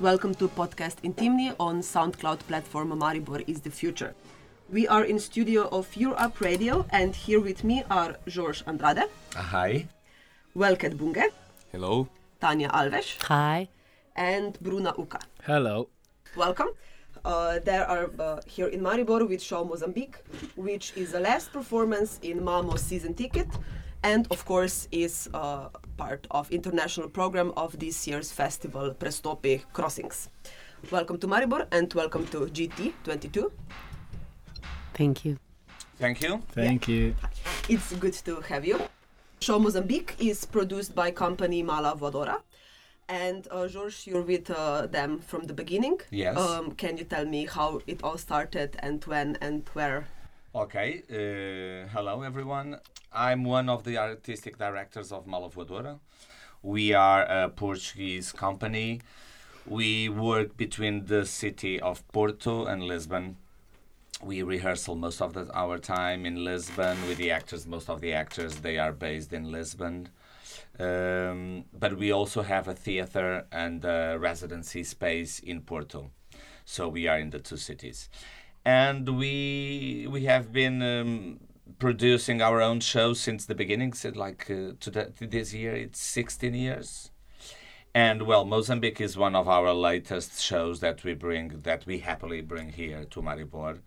Welcome to podcast Intimni on SoundCloud platform Maribor is the future. We are in studio of Europe Radio and here with me are George Andrade, Hi. Welket Bunge, Hello. Tanya Alves, Hi. and Bruna Uka. Hello. Welcome. Uh, there are uh, here in Maribor with show Mozambique, which is the last performance in Malmo season ticket, and of course is uh, part of international program of this year's festival Prestopi Crossings. Welcome to Maribor and welcome to GT22. Thank you. Thank you. Thank you. It's good to have you. Show Mozambique is produced by company Mala Voadora. And uh, George, you're with uh, them from the beginning. Yes. Um, can you tell me how it all started and when and where? Okay. Uh, hello, everyone. I'm one of the artistic directors of Mala Voadora. We are a Portuguese company. We work between the city of Porto and Lisbon. We rehearsal most of the, our time in Lisbon with the actors. Most of the actors they are based in Lisbon. Um, but we also have a theater and a residency space in Porto. So we are in the two cities. And we we have been um, producing our own shows since the beginning. So like uh, to, the, to this year, it's 16 years. And well, Mozambique is one of our latest shows that we bring, that we happily bring here to Maribor.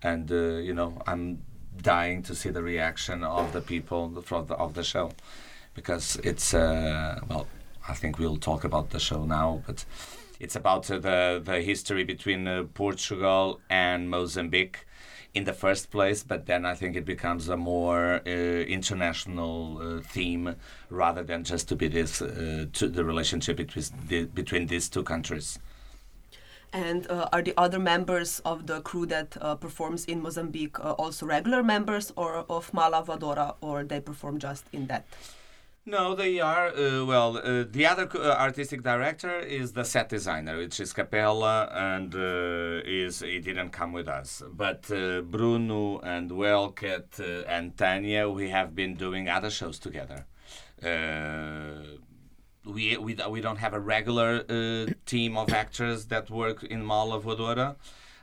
And, uh, you know, I'm dying to see the reaction of the people from the, of the show because it's, uh, well, I think we'll talk about the show now, but it's about uh, the, the history between uh, Portugal and Mozambique in the first place, but then I think it becomes a more uh, international uh, theme rather than just to be this uh, to the relationship between the, between these two countries. And uh, are the other members of the crew that performs in Mozambique also regular members or of Mala Voadora, or they perform just in that? No, they are. Uh, well, uh, the other uh, artistic director is the set designer, which is Capela, and uh, is he didn't come with us. But uh, Bruno and Welket uh, and Tanya, we have been doing other shows together. We we we don't have a regular team of actors that work in Mala Voadora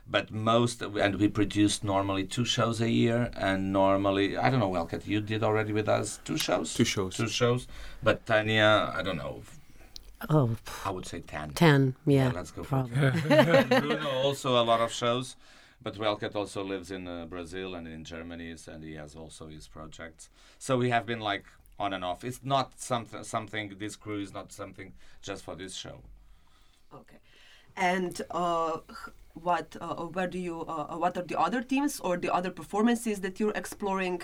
but most and we produce normally two shows a year and normally i don't know welket you did already with us two shows Two shows. two shows but tanya i don't know Oh, i would say 10 10. Yeah. let's go for probably. bruno also a lot of shows but welket also lives in uh, brazil and in germany and he has also his projects so we have been like on and off it's not something something this crew is not something just for this show Okay. And uh, what, uh, where do you, uh, what are the other teams or the other performances that you're exploring?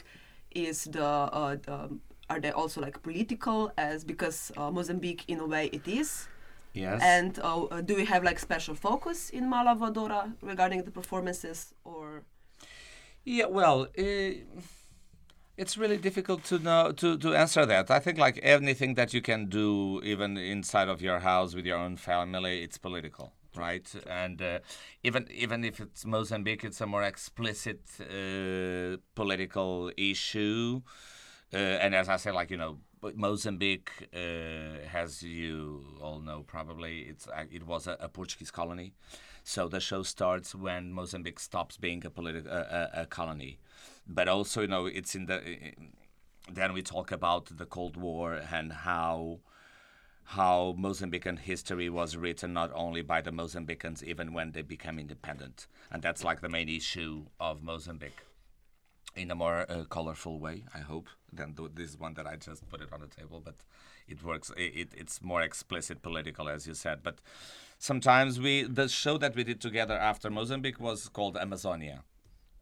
Is the, uh, the are they also like political? As because uh, Mozambique, in a way, it is. yes And uh, uh, do we have like special focus in Mala Voadora regarding the performances or? Yeah, well, uh, it's really difficult to know to, to answer that. I think like anything that you can do, even inside of your house with your own family, it's political, right? And uh, even even if it's Mozambique, it's a more explicit uh, political issue. Uh, and as I said, like you know, Mozambique, uh, as you all know, probably it's uh, it was a, a Portuguese colony. So the show starts when Mozambique stops being a political a, a, a colony, but also you know it's in the. Then we talk about the Cold War and how how Mozambican history was written not only by the Mozambicans even when they became independent, and that's like the main issue of Mozambique in a more uh, colorful way, I hope, than th- this one that I just put it on the table. But it works. It, it, it's more explicit political, as you said. But sometimes we the show that we did together after Mozambique was called Amazonia,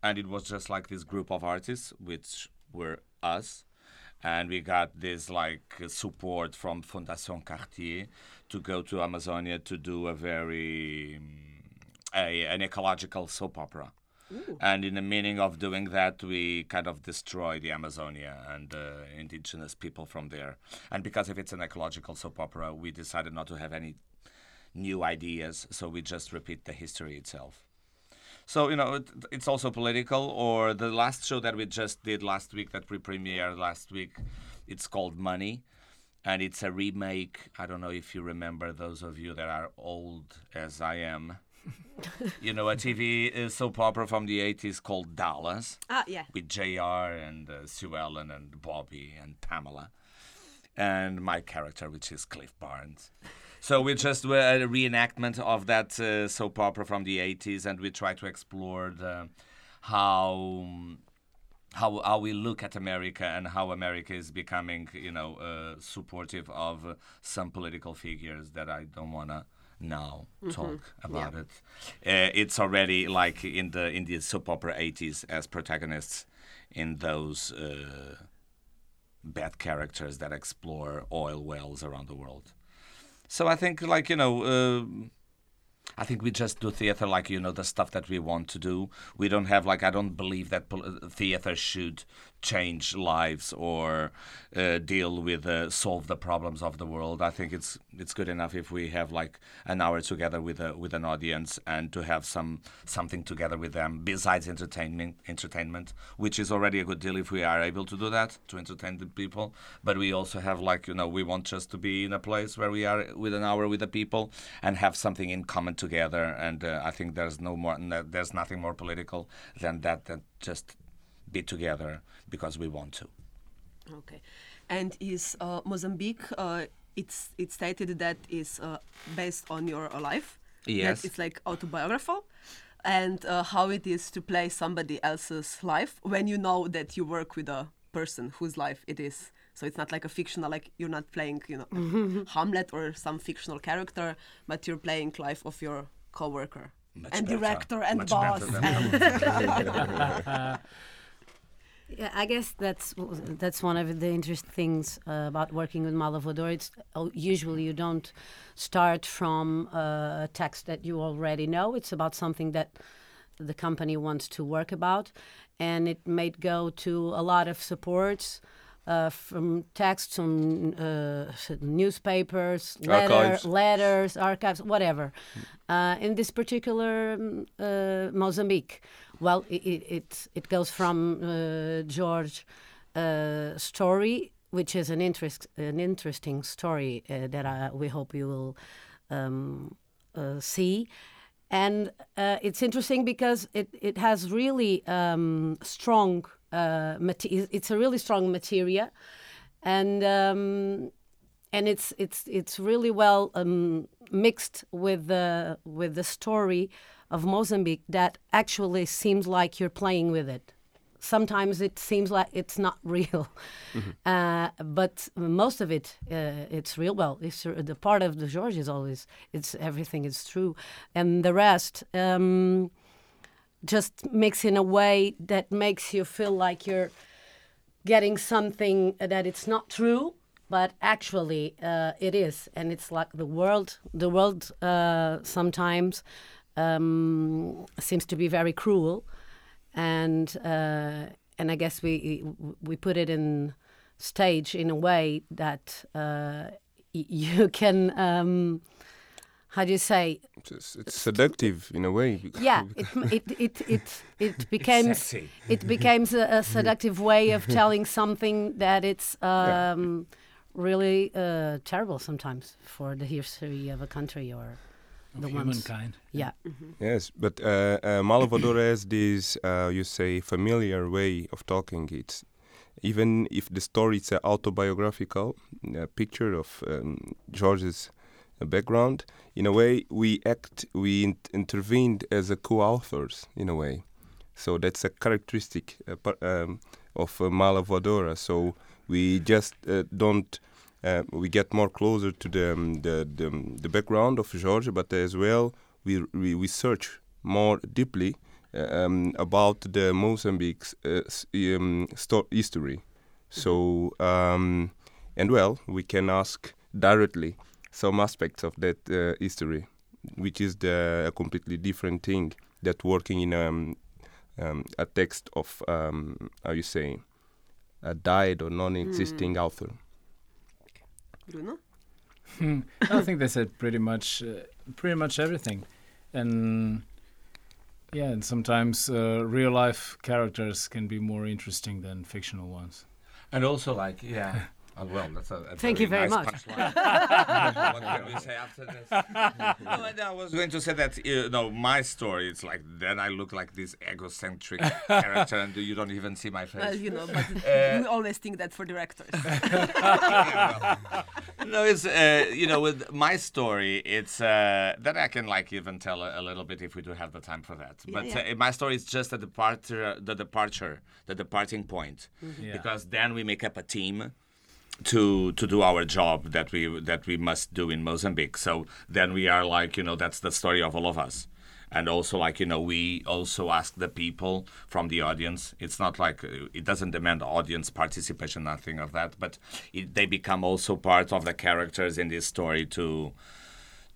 and it was just like this group of artists, which were us. And we got this like support from Fondation Cartier to go to Amazonia to do a very a, an ecological soap opera. And in the meaning of doing that, we kind of destroy the Amazonia and uh, indigenous people from there. And because if it's an ecological soap opera, we decided not to have any new ideas, so we just repeat the history itself. So you know, it, it's also political. Or the last show that we just did last week, that we premiered last week, it's called Money, and it's a remake. I don't know if you remember those of you that are old as I am. you know, a TV soap opera from the 80s called Dallas Ah, yeah. with JR and uh, Sue Ellen and Bobby and Pamela, and my character, which is Cliff Barnes. So we just were a reenactment of that uh, soap opera from the 80s, and we try to explore the, how how how we look at America and how America is becoming, you know, uh, supportive of uh, some political figures that I don't wanna now talk about it. Uh, it's already like in the in the soap opera 80s as protagonists in those uh, bad characters that explore oil wells around the world. So I think, like you know, uh, I think we just do theater like you know the stuff that we want to do. We don't have like I don't believe that pol- theater should change lives or uh, deal with uh, solve the problems of the world. I think it's it's good enough if we have like an hour together with a with an audience and to have some something together with them besides entertainment entertainment, which is already a good deal if we are able to do that to entertain the people. But we also have like you know we want just to be in a place where we are with an hour with the people and have something in common together. And uh, I think there's no more there's nothing more political than that than just be together because we want to. Okay. And is uh, Mozambique? Uh, it's it's stated that is uh, based on your uh, life. Yes. That it's like autobiographical, and uh, how it is to play somebody else's life when you know that you work with a person whose life it is. So it's not like a fictional, like you're not playing, you know, Hamlet or some fictional character, but you're playing life of your coworker Much and better. director and Much boss. Yeah, I guess that's that's one of the interesting things uh, about working with Mala Voadora. It's uh, usually you don't start from uh, a text that you already know. It's about something that the company wants to work about, and it may go to a lot of supports. Uh, from texts from uh, newspapers, letter, Archives. letters, archives, whatever. Uh, in this particular um, uh, Mozambique, well, it it, it, goes from uh, George uh, story, which is an interest an interesting story uh, that I, we hope you will um, uh, see. And uh, it's interesting because it, it has really um, strong, uh, it's a really strong materia. And um, and it's it's it's really well um, mixed with the with the story of Mozambique that actually seems like you're playing with it. Sometimes it seems like it's not real, uh, but most of it uh, it's real. Well, it's, the part of the George is always it's everything is true, and the rest. Um, just mix in a way that makes you feel like you're getting something that it's not true but actually uh, it is. And it's like the world the world uh, sometimes um, seems to be very cruel. And uh, and i guess we we put it in stage in a way that uh, you can um, how do you say It's, it's seductive in a way. yeah it it it it, it becomes sexy. it becomes a, a seductive way of telling something that it's um, really uh, terrible sometimes for the history of a country or Of the ones. humankind. Yeah, Yes, but uh, uh, Mala Voadora has this, uh, you say, familiar way of talking. It's even if the story is an autobiographical uh, picture of um, George's background. In a way, we act, we in- intervened as a co-authors. In a way, so that's a characteristic uh, um, of uh, Mala Voadora. So we just uh, don't. Uh, we get more closer to the um, the, the um, the background of George, but as well we we, we search more deeply uh, um, about the Mozambique's uh, um, sto- history. So um, and well, we can ask directly some aspects of that uh, history, which is the a completely different thing that working in um, um, a text of um, how you say a died or non-existing author. Bruno? Hmm. I think they said pretty much, uh, pretty much everything, and yeah, and sometimes uh, real life characters can be more interesting than fictional ones. And also, like, yeah. Oh, well, that's a, a Thank you very nice much. what can we say after this? no, I was going to say that you know my story. It's like then I look like this egocentric character, and you don't even see my face. Well, you know, but Uh, we always think that for directors. no, it's uh, you know with my story, it's uh, that I can like even tell a, a little bit if we do have the time for that. Yeah, but yeah. Uh, my story is just a departure, the departure, the departing point, Yeah. because then we make up a team to to do our job that we that we must do in Mozambique. So then we are like you know that's the story of all of us. And also, like you know, we also ask the people from the audience. It's not like uh, it doesn't demand audience participation, nothing of that. But it, they become also part of the characters in this story to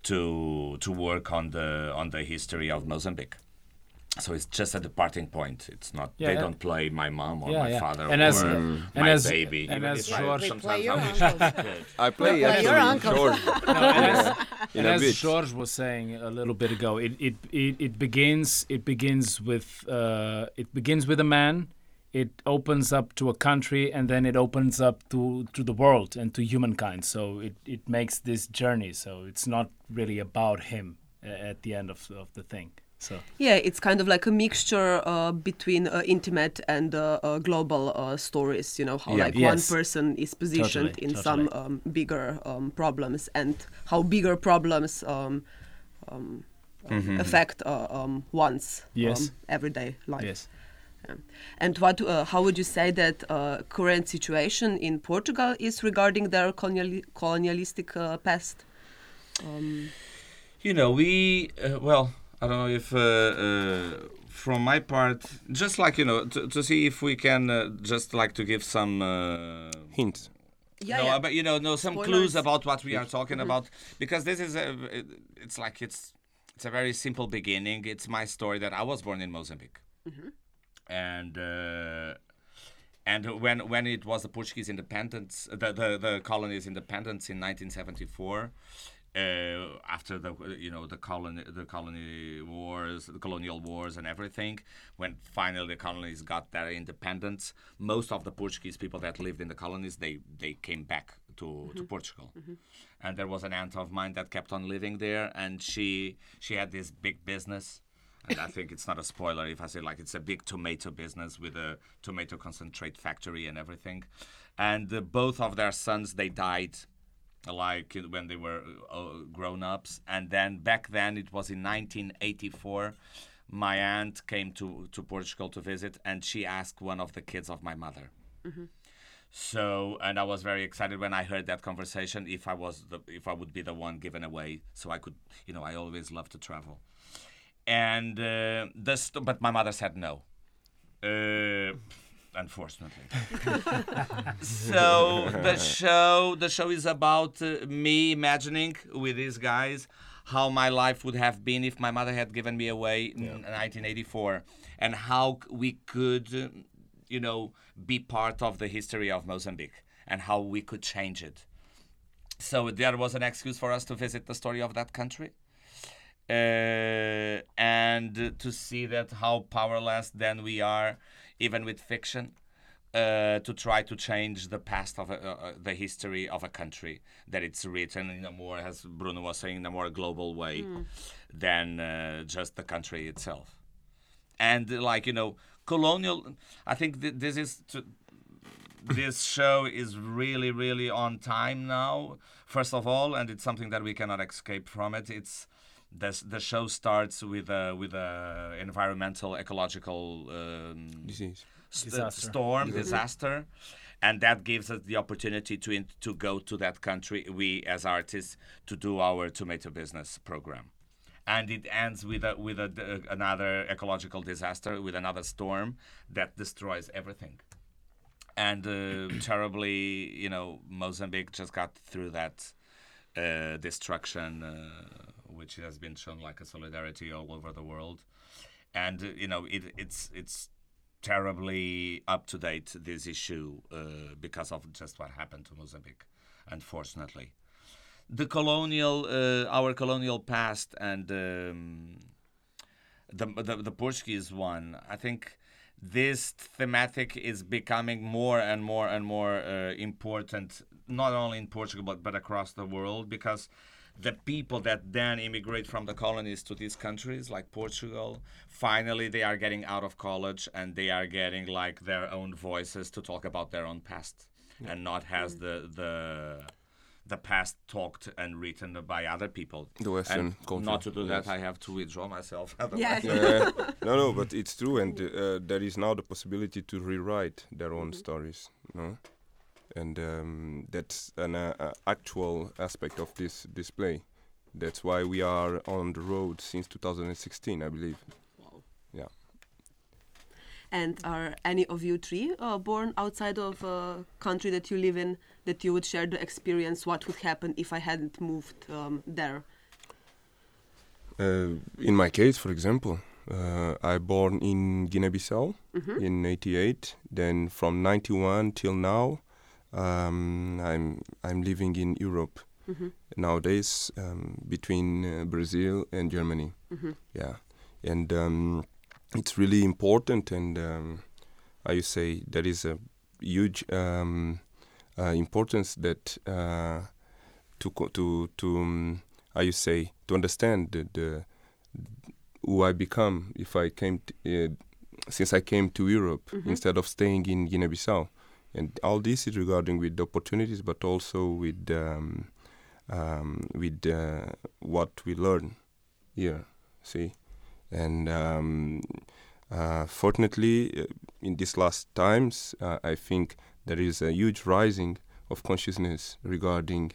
to to work on the on the history of Mozambique. So it's just a departing point. It's not Yeah, they yeah. don't play my mom or Yeah, my yeah. father And or as- my and as- baby. and as if I George- play your I wish I uncles. could. I play your uncle. George. and as, and as. George was saying a little bit ago, it it, it, it begins it begins with uh, it begins with a man. It opens up to a country, and then it opens up to, to the world and to humankind. So it, it makes this journey. So it's not really about him uh, at the end of, of the thing. So Yeah, it's kind of like a mixture uh, between uh, intimate and uh, uh, global uh, stories. You know how Yeah. like Yes. one person is positioned Totally, in some um, bigger um, problems, and how bigger problems um, um, Mm-hmm. affect uh, um, one's Yes. um, everyday life. yes, And what? Uh, how would you say that uh, current situation in Portugal is regarding their coloniali- colonialistic uh, past? Um, You know, we uh, well, I don't know if uh, uh, from my part, just like you know, to, to see if we can uh, just like to give some. Uh, Hints. yeah, no, yeah. but you know, no, some Spoilers. clues about what we are talking about because this is a. it- It's like it's it's a very simple beginning. It's my story that I was born in Mozambique, and. Uh, and when when it was the Portuguese independence, the the, the colony's independence in 1974, uh, after the you know the colony the colony wars, the colonial wars, and everything, when finally the colonies got their independence, most of the Portuguese people that lived in the colonies they they came back to, to Portugal, and there was an aunt of mine that kept on living there, and she she had this big business. And I think it's not a spoiler if I say like it's a big tomato business with a tomato concentrate factory and everything. And uh, both of their sons they died like when they were uh, grown ups and then back then it was in 1984 my aunt came to to Portugal to visit and she asked one of the kids of my mother. So and I was very excited when I heard that conversation if I was the if I would be the one given away so I could you know I always love to travel. And uh, the st- but my mother said no. Uh, unfortunately. So the show the show is about uh, me imagining with these guys how my life would have been if my mother had given me away in 1984 and how we could uh, you know be part of the history of Mozambique and how we could change it. So there was an excuse for us to visit the story of that country uh, and to see that how powerless then we are, even with fiction, uh, to try to change the past of a, uh, uh, the history of a country. That it's written in a more, as Bruno was saying, in a more global way than uh, just the country itself. And like you know, colonial. I think th- this is to, this show is really really on time now first of all and it's something that we cannot escape from it it's the, the show starts with a with a environmental ecological um, Disease. st- Disaster. storm disaster and that gives us the opportunity to in- to go to that country we as artists to do our tomato business program and it ends with a with a, d- another ecological disaster with another storm that destroys everything and uh, terribly, you know, Mozambique just got through that uh, destruction, uh, which has been shown like a solidarity all over the world, and uh, you know, it, it's it's terribly up to date this issue uh, because of just what happened to Mozambique, unfortunately. The colonial, uh, our colonial past, and um, the, the the Portuguese one, I think this thematic is becoming more and more and more uh, important, not only in Portugal but, but across the world, because the people that then immigrate from the colonies to these countries like Portugal, finally they are getting out of college and they are getting like their own voices to talk about their own past and not has the the the past talked and written by other people. The Western and culture, Not to do that. I have to withdraw myself. Yes. Yeah. no, no, but it's true, and uh, there is now the possibility to rewrite their own stories, no? And um, that's an uh, uh, actual aspect of this display. That's why we are on the road since 2016, I believe. Wow. Yeah. And are any of you three uh, born outside of a country that you live in that you would share the experience? What would happen if I hadn't moved um, there? Uh, in my case, for example, uh, I born in Guinea-Bissau Mhm. in '88. Then from '91 till now, um, I'm I'm living in Europe Mhm. nowadays um, between uh, Brazil and Germany. Mhm. Yeah, and um, it's really important, and um, I say there is a huge um, uh, importance that uh, to co- to to um, how you say to understand the, the who I become if I came t- uh, since I came to Europe Mhm. instead of staying in Guinea-Bissau, and all this is regarding with opportunities, but also with um, um, with uh, what we learn here. See, and um, uh, fortunately, uh, in these last times, uh, I think there is a huge rising of consciousness regarding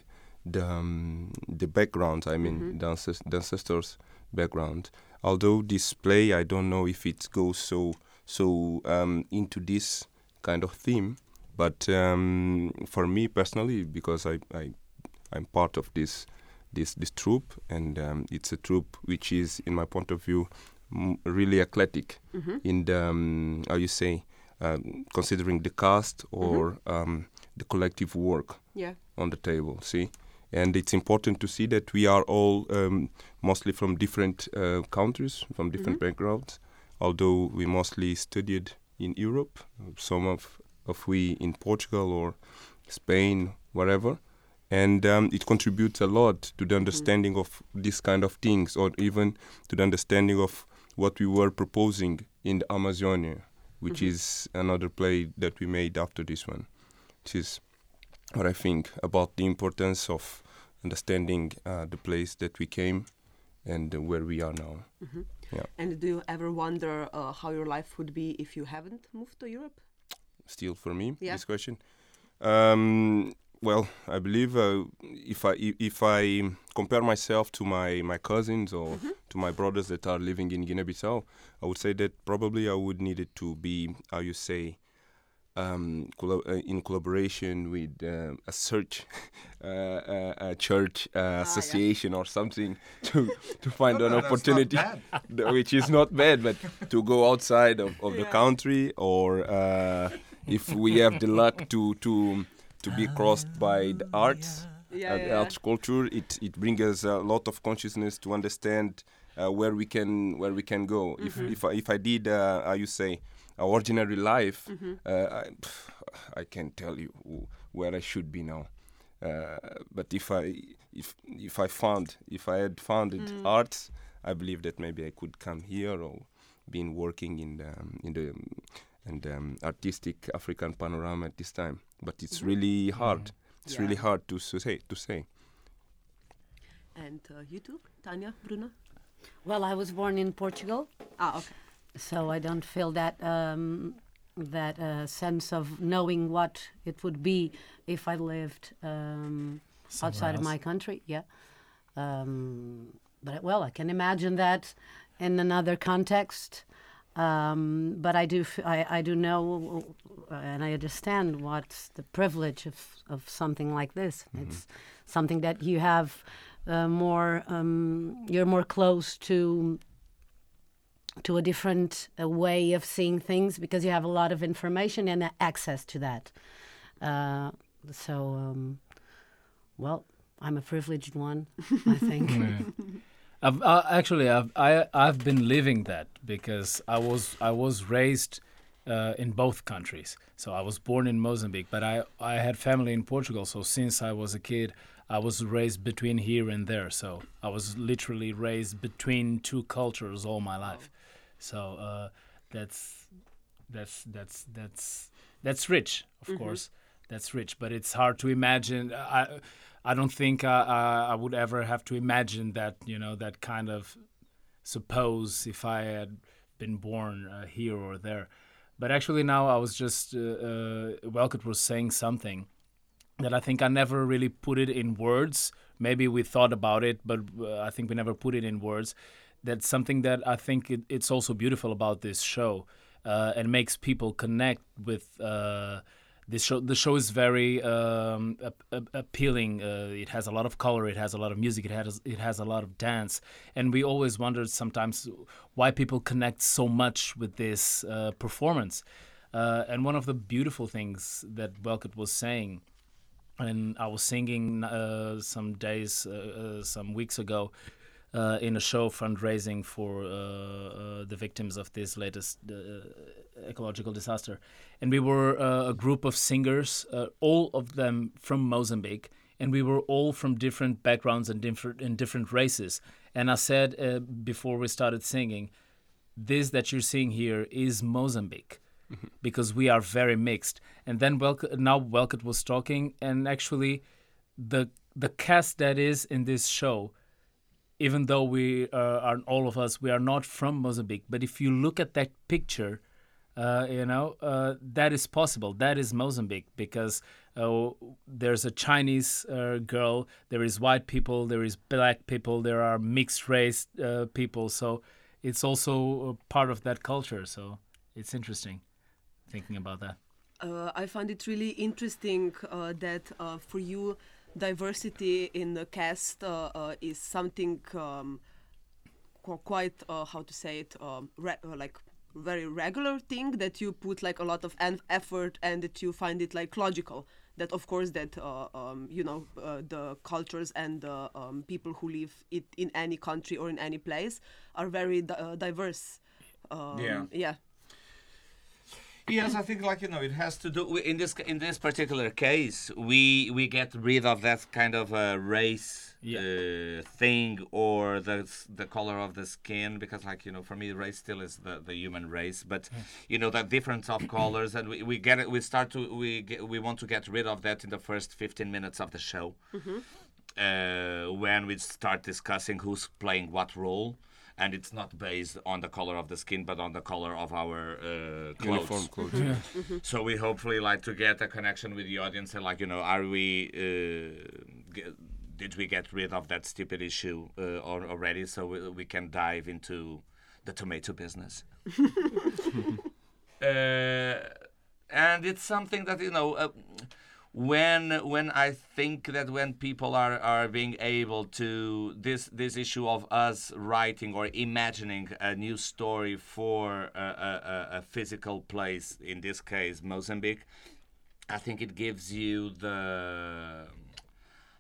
the um, the background. I mean, Mhm. the, ancest- the ancestors' background. Although this play, I don't know if it goes so so um, into this kind of theme. But um, for me personally, because I, I I'm part of this this this troupe, and um, it's a troupe which is, in my point of view, m- really eclectic Mhm. in the um, how you say, um, considering the cast or um, the collective work Yeah. on the table. See, and it's important to see that we are all um, mostly from different uh, countries, from different backgrounds. Although we mostly studied in Europe, some of of we in Portugal or Spain, wherever, and um, it contributes a lot to the understanding of this kind of things, or even to the understanding of what we were proposing in the Amazonia, which is another play that we made after this one, which is what I think about the importance of understanding uh, the place that we came and uh, where we are now. Mhm. Yeah. And do you ever wonder uh, how your life would be if you haven't moved to Europe? Still, for me, Yeah. this question. Um, well, I believe uh, if I i- if I compare myself to my, my cousins or to my brothers that are living in Guinea-Bissau, I would say that probably I would need it to be how you say um, collo- uh, in collaboration with um, a search, uh, uh, a church uh, yeah. association or something to to find No, an no, opportunity, which is not bad, but to go outside of, of the country or uh, if we have the luck to to to be crossed by the arts, Yeah, uh, yeah, yeah. arts culture, it it brings us a lot of consciousness to understand uh, where we can where we can go. If if I, if I did, uh, how you say, a ordinary life, uh, I, pff, I can't tell you who- where I should be now. Uh, but if I if if I found if I had founded arts, I believe that maybe I could come here or been working in the um, in the in the, um, artistic African panorama at this time. But it's really hard. It's really hard to s- say to say. And uh, you too, Tanya, Bruna? Well, I was born in Portugal, Ah, okay. so I don't feel that um, that uh, sense of knowing what it would be if I lived um, Somewhere outside of my country. Yeah, um, but well, I can imagine that in another context. Um, but I do, I, I do know, uh, and I understand what's the privilege of, of something like this. It's something that you have uh, more, um, you're more close to to a different uh, way of seeing things because you have a lot of information and access to that. Uh, so, um, well, I'm a privileged one, I think. Yeah. I've uh, actually I've I I've been living that because I was I was raised uh, in both countries. So I was born in Mozambique, but I, I had family in Portugal. So since I was a kid, I was raised between here and there. So I was literally raised between two cultures all my life. So uh, that's that's that's that's that's rich, of course. That's rich, but it's hard to imagine. I I don't think I, I, would ever have to imagine that you know that kind of suppose if I had been born uh, here or there. But actually, now I was just uh, uh, was saying something that I think I never really put it in words. Maybe we thought about it, but uh, I think we never put it in words. That's something that I think it, it's also beautiful about this show uh, and makes people connect with uh, this show. The show is very um, ap- ap- appealing. Uh, it has a lot of color. It has a lot of music. It has it has a lot of dance. And we always wondered sometimes why people connect so much with this uh, performance. Uh, and one of the beautiful things that Welket was saying and I was singing uh, some days, uh, uh, some weeks ago, uh, in a show fundraising for uh, uh, the victims of this latest ecological disaster, and we were a group of singers, all of them from Mozambique, and we were all from different backgrounds and different and different races. And I said before we started singing, this that you're seeing here is Mozambique because we are very mixed. And then Welk- now Welket was talking, and actually, the the cast that is in this show, even though we uh, are all of us, we are not from Mozambique. But if you look at that picture, uh, you know uh, that is possible. That is Mozambique because uh, there's a Chinese uh, girl, there is white people, there is black people, there are mixed race uh, people. So it's also part of that culture. So it's interesting thinking about that. I find it really interesting that for you, diversity in the cast uh, uh, is something um, qu- quite, uh, how to say it, um, re- uh, like very regular thing that you put like a lot of en- effort and that you find it like logical. That of course that uh, um, you know uh, the cultures and the um, people who live it in any country or in any place are very di- uh, diverse. Um, Yeah. Yeah. Yes, I think like you know it has to do in this in this particular case we we get rid of that kind of a race uh, thing or the the color of the skin because like you know for me race still is the, the human race but you know that difference of colors and we, we get it we start to we get, we want to get rid of that in the first 15 minutes of the show. Uh, when we start discussing who's playing what role and it's not based on the color of the skin but on the color of our uh, clothes. Uniform clothes. so we hopefully like to get a connection with the audience and like you know are we uh, g- did we get rid of that stupid issue uh, al- already? So we, we can dive into the tomato business. Uh, and it's something that you know uh, when when I think that when people are, are being able to this this issue of us writing or imagining a new story for a, a, a- a physical place in this case Mozambique I think it gives you the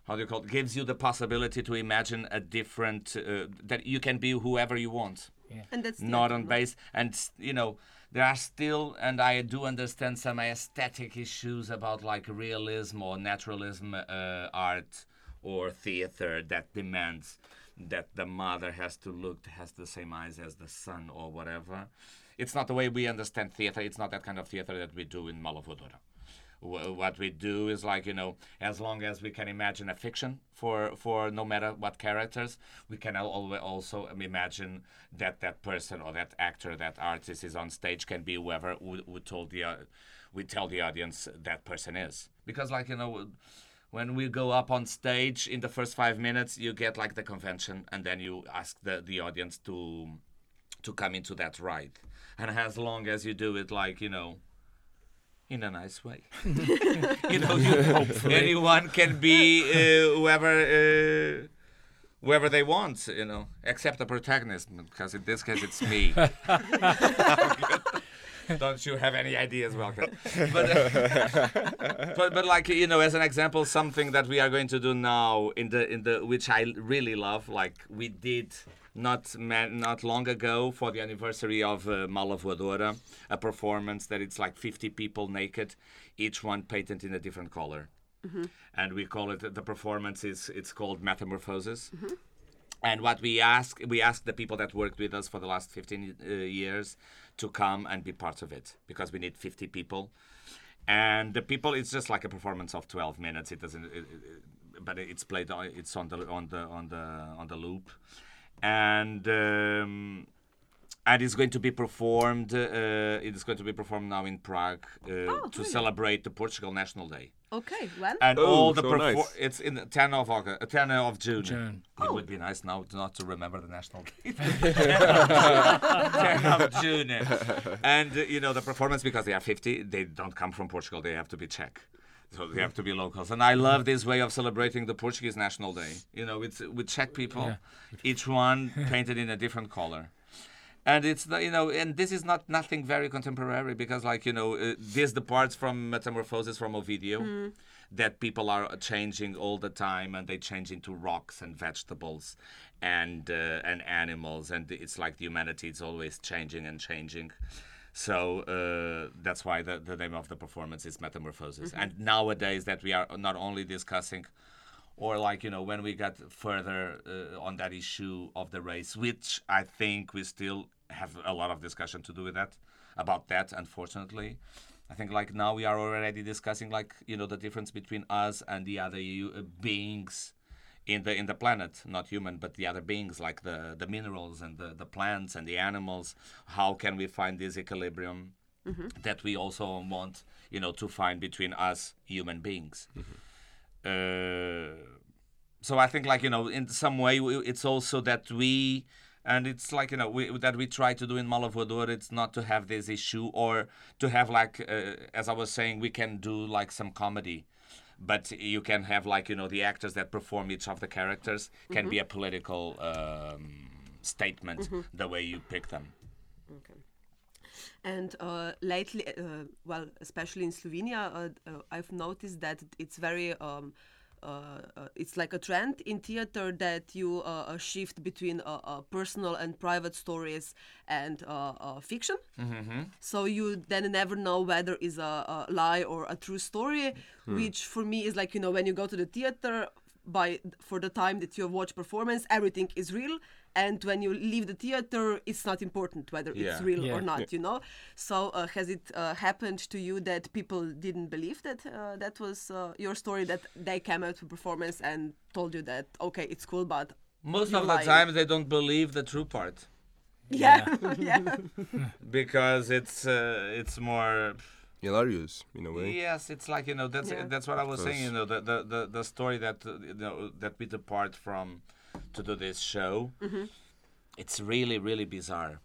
how do you call it? Gives you the possibility to imagine a different uh, that you can be whoever you want. And that's not on base. And you know there are still and i do understand some aesthetic issues about like realism or naturalism uh, art or theater that demands that the mother has to look has the same eyes as the son or whatever. It's not the way we understand theater. It's not that kind of theater that we do in Mala Voadora Wh- what we do is like you know as long as we can imagine a fiction for for no matter what characters we can al- alwa- also imagine that that person or that actor that artist is on stage can be whoever we, we told the uh, we tell the audience that person is. Because like you know when we go up on stage in the first five minutes you get like the convention and then you ask the the audience to to come into that ride. And as long as you do it like you know in a nice way. you know, you, anyone can be uh, whoever uh, whoever they want. You know, except the protagonist, because in this case it's me. Don't you have any ideas, Welcome? But, uh, but but like you know, as an example, something that we are going to do now in the in the which I really love. Like we did not man, not long ago for the anniversary of uh, Mala Voadora, a performance that it's like 50 people naked, each one painted in a different color. And we call it the performance is it's called Metamorphosis. And what we ask, we ask the people that worked with us for the last 15 uh, years to come and be part of it because we need 50 people. And the people, it's just like a performance of 12 minutes. It doesn't, it, it- but it's played, on- it's on the on the on the on the loop, and um, and it's going to be performed. Uh, it is going to be performed now in Prague uh, to brilliant. celebrate the Portugal National Day. Okay, when? And Oh, all the so perfor- nice. it's in the 10 of August, uh, 10 of June. June. It would be nice now to not to remember the national day. 10 of June. And uh, you know the performance because they are 50, they don't come from Portugal. They have to be Czech. So they have to be locals. And I love this way of celebrating the Portuguese National Day. You know, it's with Czech people, each one painted in a different color. And it's the, you know and this is not nothing very contemporary because like you know uh, this departs from metamorphosis from ovidio that people are changing all the time and they change into rocks and vegetables and uh, and animals. And it's like the humanity is always changing and changing so uh, that's why the, the name of the performance is metamorphosis. And nowadays that we are not only discussing or like you know when we got further uh, on that issue of the race which i think we still have a lot of discussion to do with that about that unfortunately. I think like now we are already discussing like you know the difference between us and the other uh, beings in the in the planet not human but the other beings like the the minerals and the the plants and the animals. How can we find this equilibrium that we also want you know to find between us human beings? Uh, so I think like you know in some way we- it's also that we and it's like you know we, that we try to do in Mala Voadora it's not to have this issue or to have like uh, as I was saying we can do like some comedy but you can have like you know the actors that perform each of the characters can be a political um, statement the way you pick them Okay. And uh, lately, uh, well, especially in Slovenia, uh, uh, I've noticed that it's very. Um, it's like a trend in theater that you uh, uh, shift between uh, uh, personal and private stories and uh, uh, fiction. So you then never know whether is a, a lie or a true story, which for me is like you know when you go to the theater by for the time that you watch performance, everything is real, and when you leave the theater, it's not important whether it's real Yeah. or not. You know. So uh, has it uh, happened to you that people didn't believe that uh, that was uh, your story that they came out to performance and told you that okay, it's cool, but most You're of the lying. time they don't believe the true part yeah, yeah, because it's uh, it's more Hilarious in a way. Yes, it's like you know that's Yeah. that's what I was saying. You know the the, the, the story that uh, you know that we depart from to do this show. It's really really bizarre,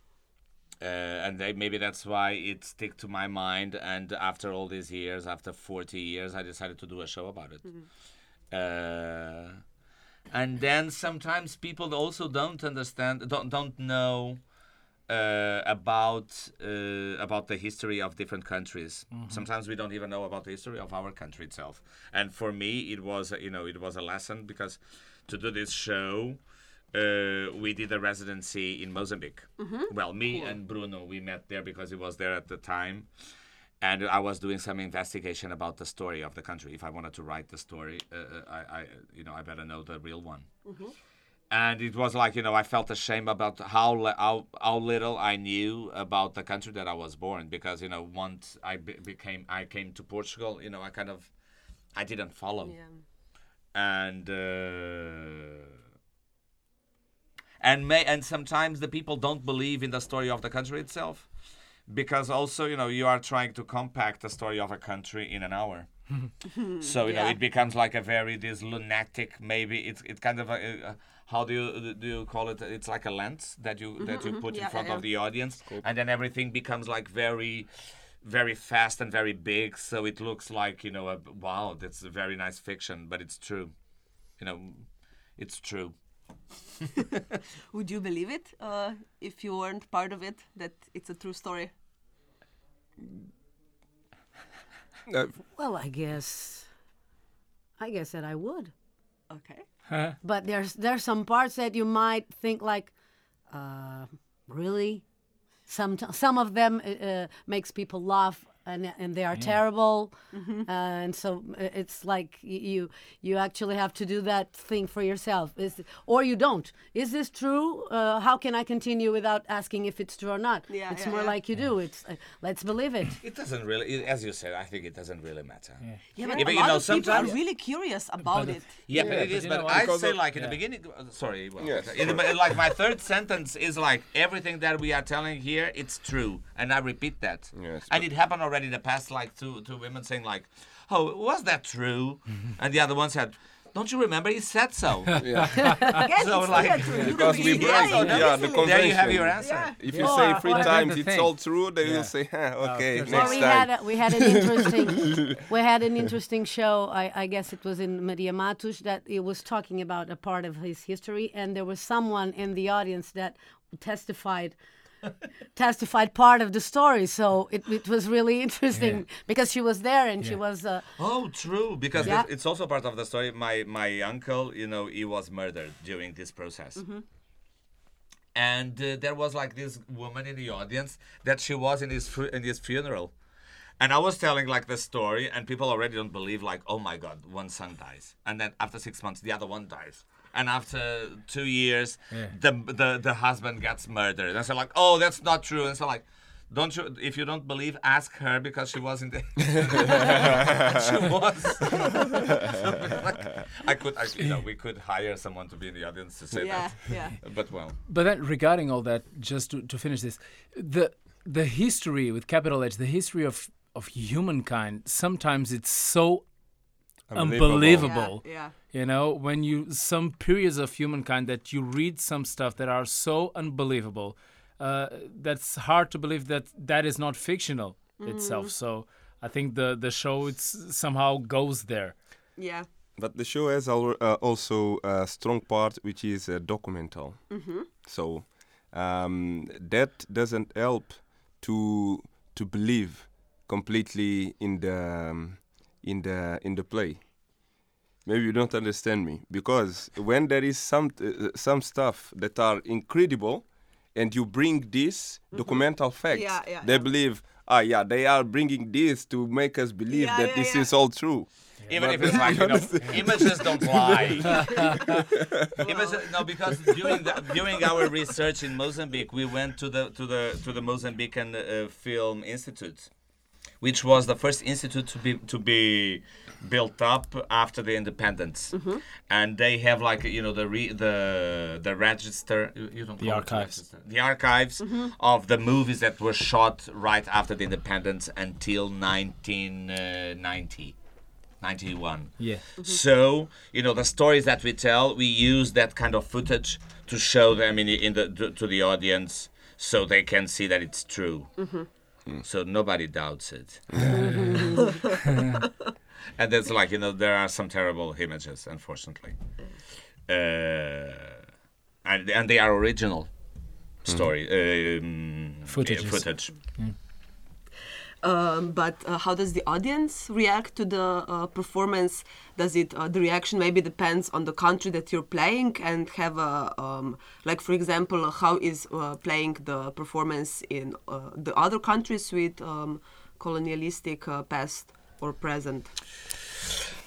uh, and they, maybe that's why it stick to my mind. And after all these years, after forty years, I decided to do a show about it. Uh, and then sometimes people also don't understand, don't don't know uh, about uh, about the history of different countries. Sometimes we don't even know about the history of our country itself. And for me, it was you know it was a lesson because to do this show. Uh, we did a residency in Mozambique. Well, me and Bruno, we met there because he was there at the time, and I was doing some investigation about the story of the country. If I wanted to write the story, uh, uh, I, I, you know, I better know the real one and it was like you know I felt ashamed about how how, how little I knew about the country that I was born because you know once I be- became I came to Portugal you know I kind of I didn't follow. Yeah. and uh, and may and sometimes the people don't believe in the story of the country itself because also you know you are trying to compact the story of a country in an hour. So you know it becomes like a very this lunatic maybe it's it's kind of a, a how do you do you call it it's like a lens that you that you put Yeah, in front yeah, of the audience and then everything becomes like very very fast and very big so it looks like you know a, wow that's a very nice fiction but it's true you know it's true Would you believe it uh, if you weren't part of it? That it's a true story. Uh, Well, I guess, I guess that I would. Okay. But there's there's some parts that you might think like, uh, really some some of them uh, uh, makes people laugh and and they are terrible uh, and so uh, it's like you you actually have to do that thing for yourself is or you don't is this true uh, how can i continue without asking if it's true or not Yeah, it's yeah, more yeah. like you do it's uh, let's believe it It doesn't really, it- as you said, I think it doesn't really matter. Yeah, but Yeah, a but you lot know, of people are really curious about it. Yeah, but Yeah, but is. But I'd say, of- like in the beginning, uh, sorry, well, Yes. in the, like my third sentence is like everything that we are telling here, it's true, and I repeat that. Yes, and it happened already in the past, like to to women saying like, "Oh, was that true?" and the other one said. Don't you remember? He said so. Yeah. Again, So, like- not because we break lying, yeah, the obviously. there you have your convention. answer. If you Or- say three or- times it's thing. all true, they Yeah. will say, huh, oh, okay, there's Well, next we time. had a, we had an interesting we had an interesting show. I, I guess it was in Maria Matos that it was talking about a part of his history, and there was someone in the audience that testified testified part of the story. So it, it was really interesting because she was there and she was. Uh, Oh, true. Because Yeah. it's- it's also part of the story. My my uncle, you know, he was murdered during this process. And uh, there was like this woman in the audience that she was in his in his funeral. And I was telling like the story, and people already don't believe like, oh my god, one son dies, and then after six months the other one dies, and after two years Yeah. the, the the husband gets murdered. And so like, oh, that's not true. And so like, don't you? If you don't believe, ask her because she was in the. she was. I could, I, you know, we could hire someone to be in the audience to say Yeah, that. yeah. But well, But then regarding all that, just to, to finish this, the the history with capital H, the history of of humankind, sometimes it's so unbelievable. Yeah, yeah. You know, when you some periods of humankind that you read some stuff that are so unbelievable, uh, that's hard to believe that that is not fictional itself. So I think the the show it's somehow goes there. Yeah. But the show has al- uh, also a strong part which is uh, documental. So um, that doesn't help to to believe completely in the um, in the in the play. Maybe you don't understand me because when there is some uh, some stuff that are incredible, and you bring this documental facts, Yeah, yeah, they yeah. believe. Ah, yeah, they are bringing this to make us believe Yeah, that yeah, this yeah. is all true. even But- if it's like you know, images don't lie. Images, no, because during the, during our research in Mozambique, we went to the to the to the Mozambican uh, Film Institute, which was the first institute to be to be built up after the independence, mm-hmm. and they have like you know the re, the the register. You, you don't The call archives. register. The archives mm-hmm. of the movies that were shot right after the independence until 1990. Uh, 91. Yeah. Mm-hmm. So, you know, the stories that we tell, we use that kind of footage to show them in, the, in the to, to the audience so they can see that it's true. So nobody doubts it. and it's like, you know, there are some terrible images, unfortunately. Uh, and, and they are original story um, Footages. footage. Um, but uh, how does the audience react to the uh, performance? Does it uh, the reaction maybe depends on the country that you're playing and have a um, like for example how is uh, playing the performance in uh, the other countries with um, colonialistic uh, past or present?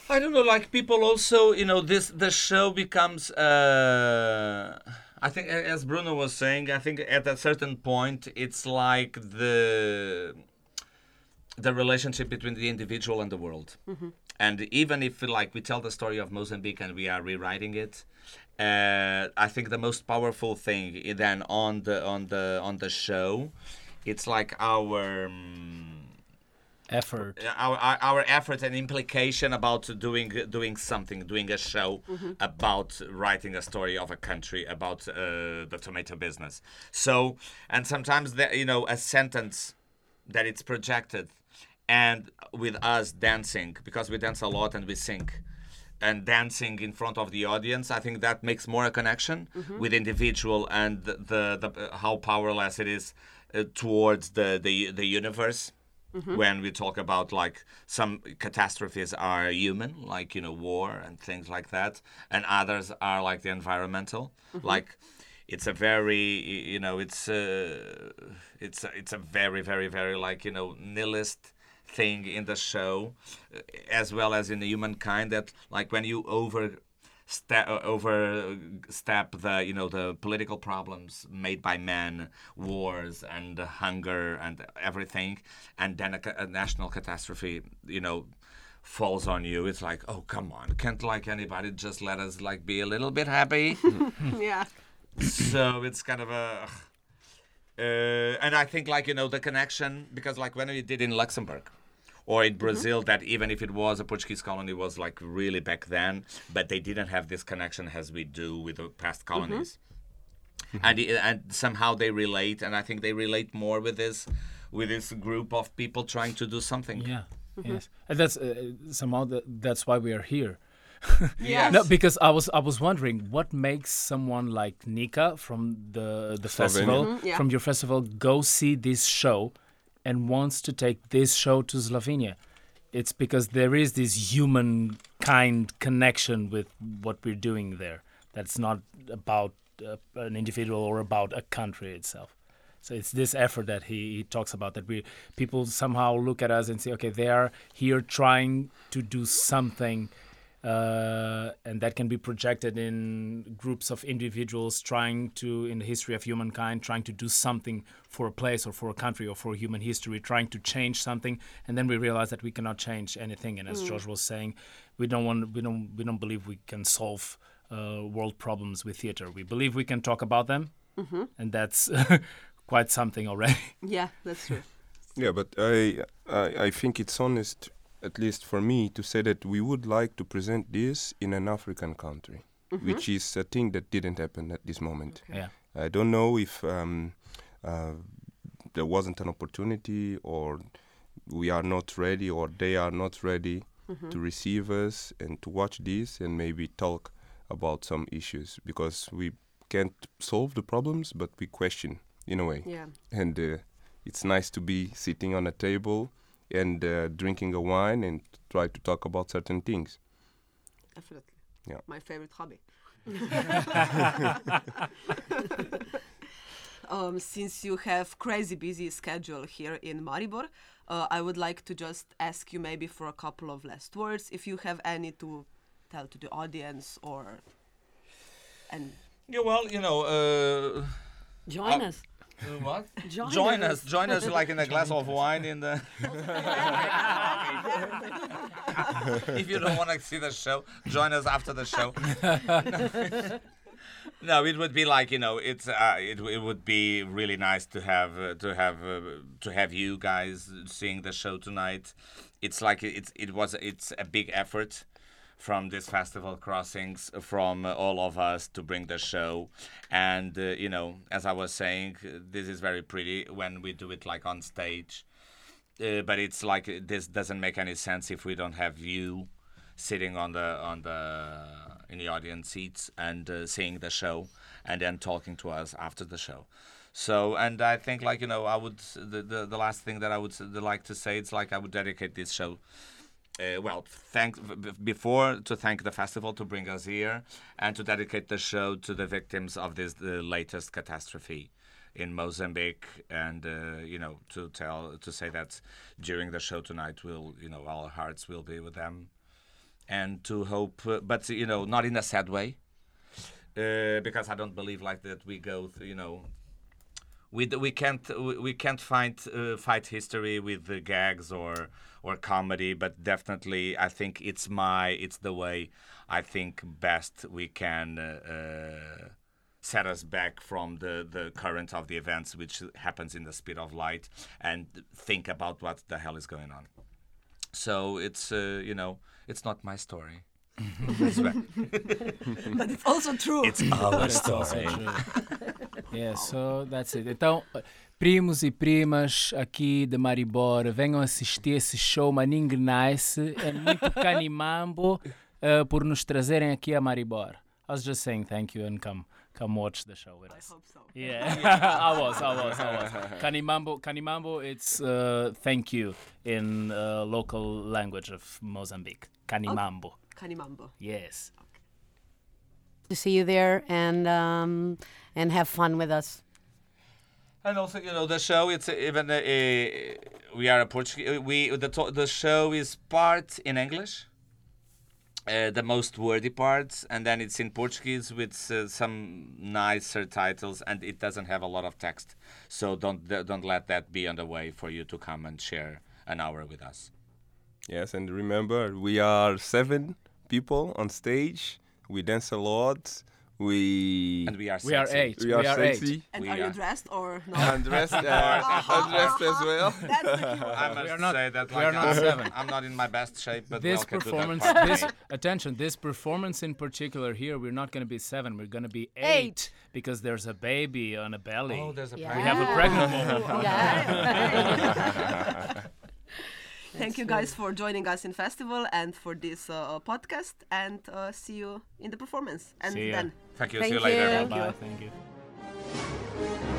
I don't know. Like people also, you know, this the show becomes. Uh, I think, as Bruno was saying, I think at a certain point, it's like the the relationship between the individual and the world. And even if, like, we tell the story of Mozambique and we are rewriting it, uh, I think the most powerful thing then on the on the on the show, it's like our. Um, Effort. our, our our effort and implication about doing doing something, doing a show about writing a story of a country about uh, the tomato business. So, and sometimes the, you know a sentence that it's projected, and with us dancing because we dance a lot and we sing. And dancing in front of the audience, I think that makes more a connection with individual and the, the, the how powerless it is uh, towards the, the the universe when we talk about like some catastrophes are human like you know war and things like that and others are like the environmental. Like it's a very you know it's uh, it's a, it's a very very very like you know nihilist thing in the show uh, as well as in the humankind that like when you over step overstep the you know the political problems made by men wars and hunger and everything and then a, a national catastrophe you know falls on you it's like oh come on can't like anybody just let us like be a little bit happy yeah. so it's kind of a uh, and i think like you know the connection because like when we did in luxembourg or in mm-hmm. brazil that even if it was a portuguese colony was like really back then but they didn't have this connection as we do with the past mm-hmm. colonies mm-hmm. and it- and somehow they relate and i think they relate more with this with this group of people trying to do something Yeah. Yes. And that's uh, uh somehow the, that's why we are here. yes. No, because I was I was wondering what makes someone like Nika from the the festival Mhm, yeah. from your festival go see this show and wants to take this show to Slovenia. It's because there is this human kind connection with what we're doing there. That's not about uh, an individual or about a country itself. So it's this effort that he, he talks about that we people somehow look at us and say, okay, they are here trying to do something, uh, and that can be projected in groups of individuals trying to, in the history of humankind, trying to do something for a place or for a country or for human history, trying to change something, and then we realize that we cannot change anything. And as George was saying, we don't want, we don't, we don't believe we can solve uh, world problems with theater. We believe we can talk about them, and that's quite something already. Yeah, that's true. Yeah, but I, I I think it's honest, at least for me, to say that we would like to present this in an African country, which is a thing that didn't happen at this moment. yeah. I don't know if um, uh, there wasn't an opportunity, or we are not ready, or they are not ready to receive us and to watch this and maybe talk about some issues because we can't solve the problems, but we question in a way Yeah. and uh, it's nice to be sitting on a table and uh, drinking a wine and try to talk about certain things. Definitely. Yeah. My favorite hobby. um, since you have crazy busy schedule here in Maribor, uh, I would like to just ask you maybe for a couple of last words, if you have any to tell to the audience or and yeah well you know uh, Join us. Uh, what? Join, join us. join us like in a glass of wine in the if you don't want to see the show join us after the show. No it would be like you know it's uh, it, it would be really nice to have uh, to have uh, to have you guys seeing the show tonight. It's like it's it was it's a big effort from this festival crossings from uh, all of us to bring the show. And uh, you know as i was saying this is very pretty when we do it like on stage. Uh, but it's like this doesn't make any sense if we don't have you sitting on the on the in the audience seats and uh, seeing the show and then talking to us after the show. So and i think like you know i would the the, the last thing that i would like to say it's like i would dedicate this show uh, well, thank before to thank the festival to bring us here, and to dedicate the show to the victims of this the latest catastrophe in Mozambique, and uh, you know to tell to say that during the show tonight, we'll you know our hearts will be with them, and to hope, uh, but you know not in a sad way, uh, because I don't believe like that we go you know we we can't we, can't find uh, fight history with gags or or comedy but definitely i think it's my it's the way i think best we can uh, uh, set us back from the the current of the events which happens in the speed of light and think about what the hell is going on. So it's uh, you know it's not my story but it's also true. it's our story yeah, so that's it. Então, primos e primas aqui de Maribor, venham assistir esse show Maning Nice. É muito canimambo uh, por nos trazerem aqui a Maribor. I was just saying thank you and come come watch the show with I us. hope so. Yeah, I was, I was, I was. Canimambo, Canimambo, it's uh, thank you in uh, local language of Mozambique. Canimambo. Kanimambo. Yes. to see you there and um, and have fun with us. And also, you know, the show. It's even uh, we are a Portuguese. We the to- the show is part in English. Uh, the most wordy parts, and then it's in Portuguese with uh, some nicer titles, and it doesn't have a lot of text. So don't don't let that be on the way for you to come and share an hour with us. Yes, and remember, we are seven people on stage. We dance a lot. We And we are sexy. We are eight. we are eight. sexy. And We are you dressed or no? Undressed, uh, undressed as well. That's the. I must We are not- say that we like, are not I'm, seven. I'm not in my best shape, but This welcome to performance, this attention, this performance in particular here, we're not going to be seven. We're going to be eight, Eight. because there's a baby on a belly. Oh, there's a Yeah. we have a pregnant woman. Yeah. Thank you guys for joining us in festival and for this uh, podcast. And uh, see you in the performance. And See ya. then. Thank you. Thank See you later. you. Bye. Thank you.